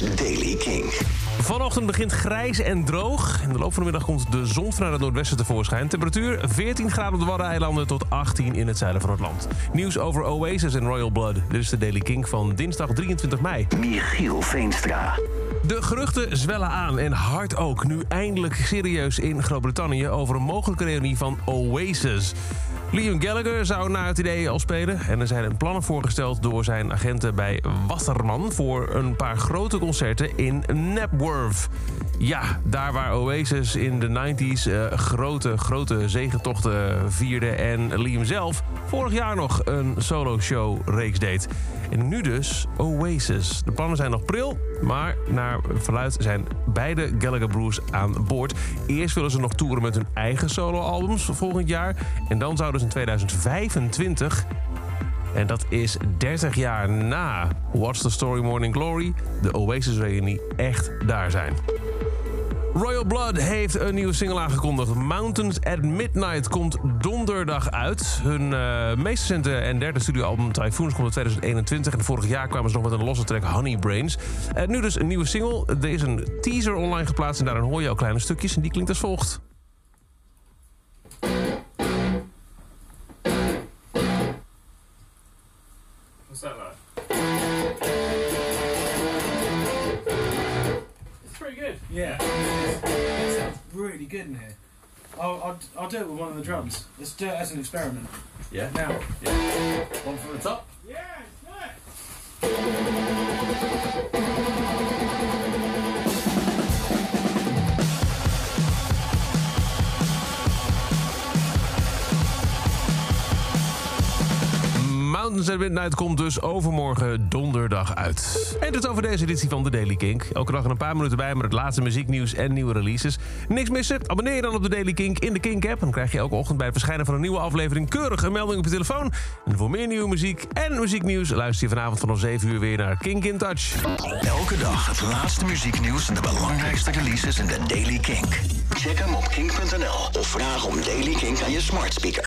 is Daily King. Vanochtend begint grijs en droog. In de loop van de middag komt de zon vanuit het noordwesten tevoorschijn. Temperatuur 14 graden op de Waddeneilanden tot 18 in het zuiden van het land. Nieuws over Oasis en Royal Blood. Dit is de Daily King van dinsdag 23 mei. Michiel Veenstra. De geruchten zwellen aan en hard ook. Nu eindelijk serieus in Groot-Brittannië over een mogelijke reunie van Oasis. Liam Gallagher zou naar het idee al spelen. En er zijn plannen voorgesteld door zijn agenten bij Wasserman... voor een paar grote concerten in Napworth. Ja, daar waar Oasis in de 90s eh, grote, grote zegentochten vierde... en Liam zelf vorig jaar nog een solo-show-reeks deed. En nu dus Oasis. De plannen zijn nog pril, maar naar verluid zijn beide Gallagher Broers aan boord. Eerst willen ze nog toeren met hun eigen soloalbums volgend jaar. En dan zouden ze in 2025 en dat is 30 jaar na What's the Story Morning Glory... de Oasis-reunie echt daar zijn. Royal Blood heeft een nieuwe single aangekondigd. Mountains at Midnight komt donderdag uit. Hun uh, meest recente en derde studioalbum Typhoons komt in 2021. En vorig jaar kwamen ze nog met een losse track Honey Brains. Uh, nu dus een nieuwe single. Er is een teaser online geplaatst en daarin hoor je al kleine stukjes. En die klinkt als volgt. What's that like? It's pretty good. Yeah, it sounds really good in here. I'll, I'll, I'll do it with one of the drums. Let's do it as an experiment. Yeah. Now, One from the top. yeah, At Midnight komt dus overmorgen donderdag uit. En tot over deze editie van The Daily Kink. Elke dag een paar minuten bij met het laatste muzieknieuws en nieuwe releases. Niks missen? Abonneer je dan op The Daily Kink in de Kink-app. Dan krijg je elke ochtend bij het verschijnen van een nieuwe aflevering... keurig melding op je telefoon. En voor meer nieuwe muziek en muzieknieuws... luister je vanavond vanaf 7 uur weer naar Kink in Touch. Elke dag het laatste muzieknieuws en de belangrijkste releases in de Daily King. Check hem op kink.nl of vraag om Daily King aan je smart speaker.